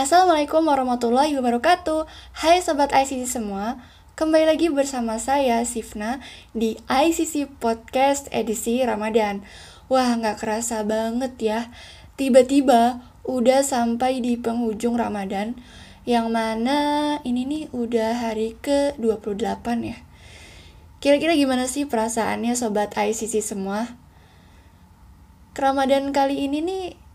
Assalamualaikum warahmatullahi wabarakatuh. Hai Sobat ICC semua Kembali lagi bersama saya Sifna di ICC Podcast edisi Ramadan. Wah gak kerasa banget ya. Tiba-tiba udah sampai di penghujung Ramadan Yang mana ini nih udah hari ke-28 ya. Kira-kira gimana sih perasaannya Sobat ICC semua? Ramadan kali ini nih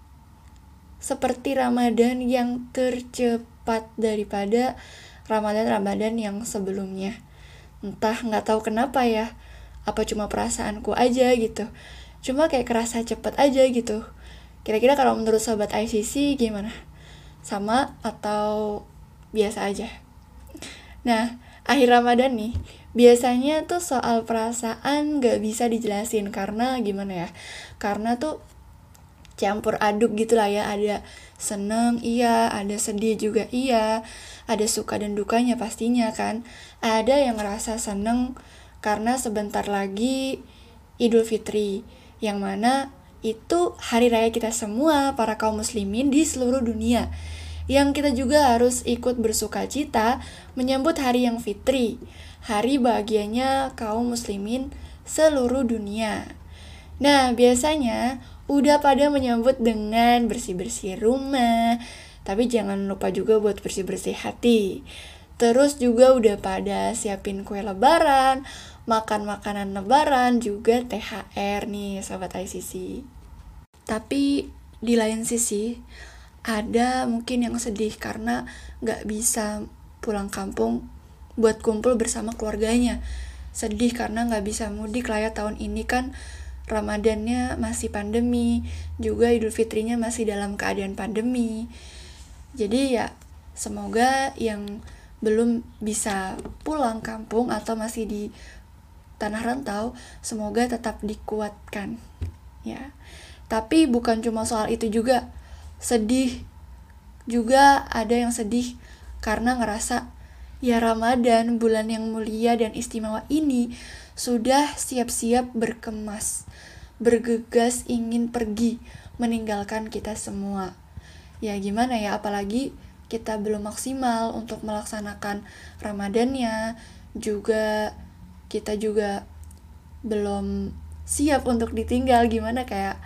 seperti Ramadan yang tercepat daripada Ramadan-Ramadan yang sebelumnya. Entah nggak tahu kenapa ya, apa cuma perasaanku aja gitu. Cuma kayak kerasa cepet aja gitu. Kira-kira kalau menurut sobat ICC gimana? Sama atau biasa aja? Nah, akhir Ramadan nih, biasanya tuh soal perasaan gak bisa dijelasin karena gimana ya? Karena tuh campur aduk gitu lah ya. Ada seneng iya. Ada sedih juga iya. Ada suka dan dukanya pastinya kan. Ada yang ngerasa seneng karena sebentar lagi Idul Fitri yang mana itu hari raya kita semua para kaum muslimin di seluruh dunia. Yang kita juga harus ikut bersuka cita menyambut hari yang fitri hari bahagianya kaum muslimin seluruh dunia. Nah biasanya udah pada menyambut dengan bersih-bersih rumah, tapi jangan lupa juga buat bersih-bersih hati. Terus juga udah pada siapin kue lebaran, makan makanan lebaran, juga THR nih sahabat ICC. Tapi di lain sisi, ada mungkin yang sedih karena gak bisa pulang kampung buat kumpul bersama keluarganya. Sedih karena gak bisa mudik lah ya tahun ini kan Ramadannya masih pandemi, juga Idul Fitrinya masih dalam keadaan pandemi. Jadi ya semoga yang belum bisa pulang kampung atau masih di tanah rantau, semoga tetap dikuatkan. Ya. Tapi bukan cuma soal itu juga. Sedih juga ada yang sedih karena ngerasa ya Ramadan bulan yang mulia dan istimewa ini sudah siap-siap berkemas, bergegas ingin pergi, meninggalkan kita semua. Ya gimana ya, apalagi kita belum maksimal untuk melaksanakan Ramadannya, juga kita juga belum siap untuk ditinggal gimana kayak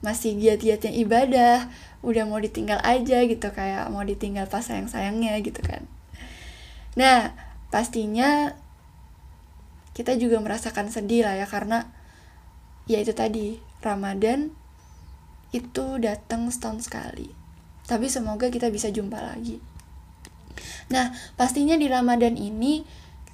masih giat-giatnya ibadah, udah mau ditinggal aja gitu kayak mau ditinggal pas sayang-sayangnya gitu kan. Nah, pastinya kita juga merasakan sedih lah ya karena ya itu tadi Ramadan itu datang setahun sekali. Tapi semoga kita bisa jumpa lagi. Nah pastinya di Ramadan ini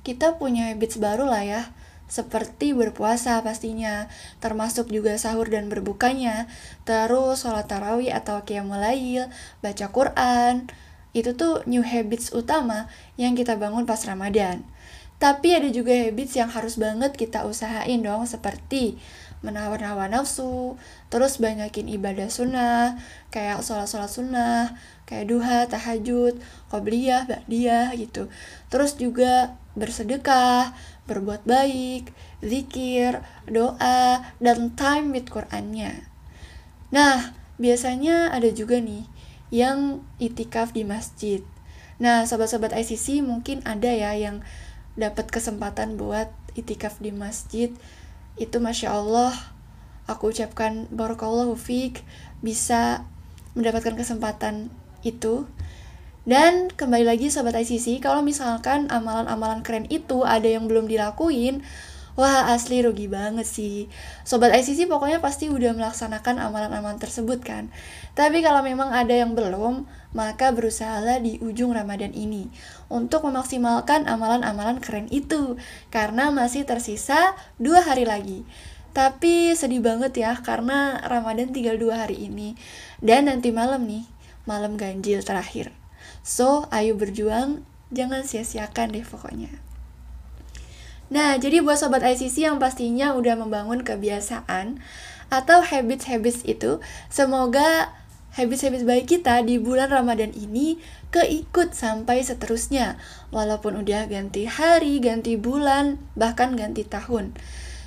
kita punya habits baru lah ya seperti berpuasa pastinya, termasuk juga sahur dan berbukanya, terus sholat tarawih atau qiyamul lail, baca Quran, itu tuh new habits utama yang kita bangun pas Ramadan. Tapi ada juga habits yang harus banget kita usahain dong seperti menawar hawa nafsu, terus banyakin ibadah sunnah, kayak sholat-sholat sunnah, kayak duha, tahajud, qobliyah, ba'diyah gitu. Terus juga bersedekah, berbuat baik, zikir, doa, dan time with Qur'annya. Nah, biasanya ada juga nih yang itikaf di masjid. Nah, sobat-sobat ICC mungkin ada ya yang dapat kesempatan buat itikaf di masjid itu masya Allah aku ucapkan barakallahu fiq bisa mendapatkan kesempatan itu dan kembali lagi sobat ICC kalau misalkan amalan-amalan keren itu ada yang belum dilakuin Wah asli rugi banget sih. Sobat ICC pokoknya pasti udah melaksanakan amalan-amalan tersebut kan. Tapi kalau memang ada yang belum Maka berusahalah di ujung Ramadan ini Untuk memaksimalkan amalan-amalan keren itu. Karena masih tersisa dua hari lagi. Tapi sedih banget ya Karena Ramadan tinggal dua hari ini. Dan nanti malam nih Malam ganjil terakhir. So ayo berjuang. Jangan sia-siakan deh pokoknya Nah, jadi buat sobat ICC yang pastinya udah membangun kebiasaan atau habits-habits itu, semoga habits-habits baik kita di bulan Ramadan ini keikut sampai seterusnya. Walaupun udah ganti hari, ganti bulan, bahkan ganti tahun.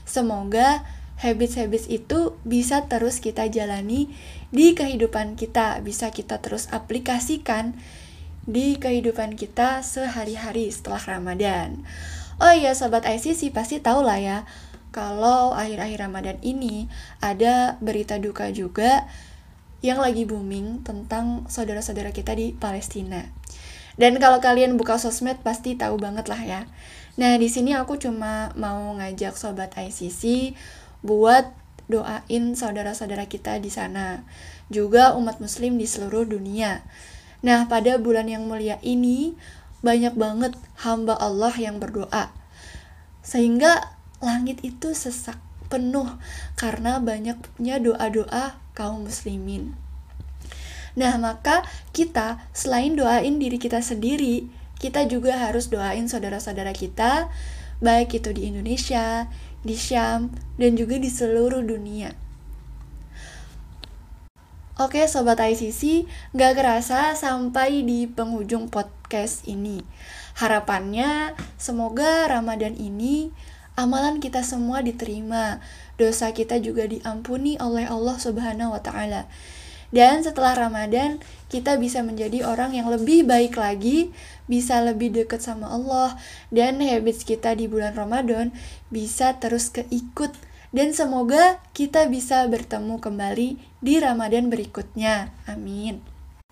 Semoga habits-habits itu bisa terus kita jalani di kehidupan kita, bisa kita terus aplikasikan di kehidupan kita sehari-hari setelah Ramadan. Oh iya sobat ICC pasti tahu lah ya kalau akhir-akhir Ramadan ini ada berita duka juga yang lagi booming tentang saudara-saudara kita di Palestina. Dan kalau kalian buka sosmed pasti tahu banget lah ya. Nah, di sini aku cuma mau ngajak sobat ICC buat doain saudara-saudara kita di sana. Juga umat muslim di seluruh dunia. Nah, pada bulan yang mulia ini banyak banget hamba Allah yang berdoa. Sehingga langit itu sesak penuh karena banyaknya doa-doa kaum muslimin. Nah, maka kita selain doain diri kita sendiri, kita juga harus doain saudara-saudara kita, baik itu di Indonesia, di Syam, dan juga di seluruh dunia. Oke Sobat ICC, gak kerasa sampai di penghujung podcast ini. Harapannya semoga Ramadan ini amalan kita semua diterima, dosa kita juga diampuni oleh Allah Subhanahu wa taala. Dan setelah Ramadan, kita bisa menjadi orang yang lebih baik lagi, bisa lebih dekat sama Allah, dan habits kita di bulan Ramadan bisa terus keikut. Dan semoga kita bisa bertemu kembali di Ramadan berikutnya. Amin.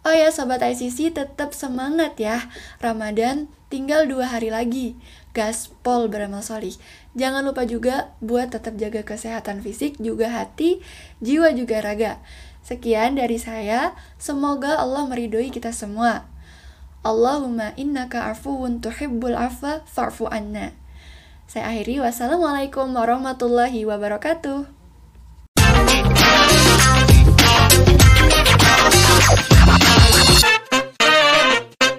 Oh ya Sobat ICC tetap semangat ya Ramadan tinggal dua hari lagi Gaspol beramal solih Jangan lupa juga buat tetap jaga kesehatan fisik juga hati, jiwa juga raga Sekian dari saya, semoga Allah meridhoi kita semua. Allahumma innaka afuwun tuhibbul afwa fa'fu anna. Saya akhiri wassalamualaikum warahmatullahi wabarakatuh.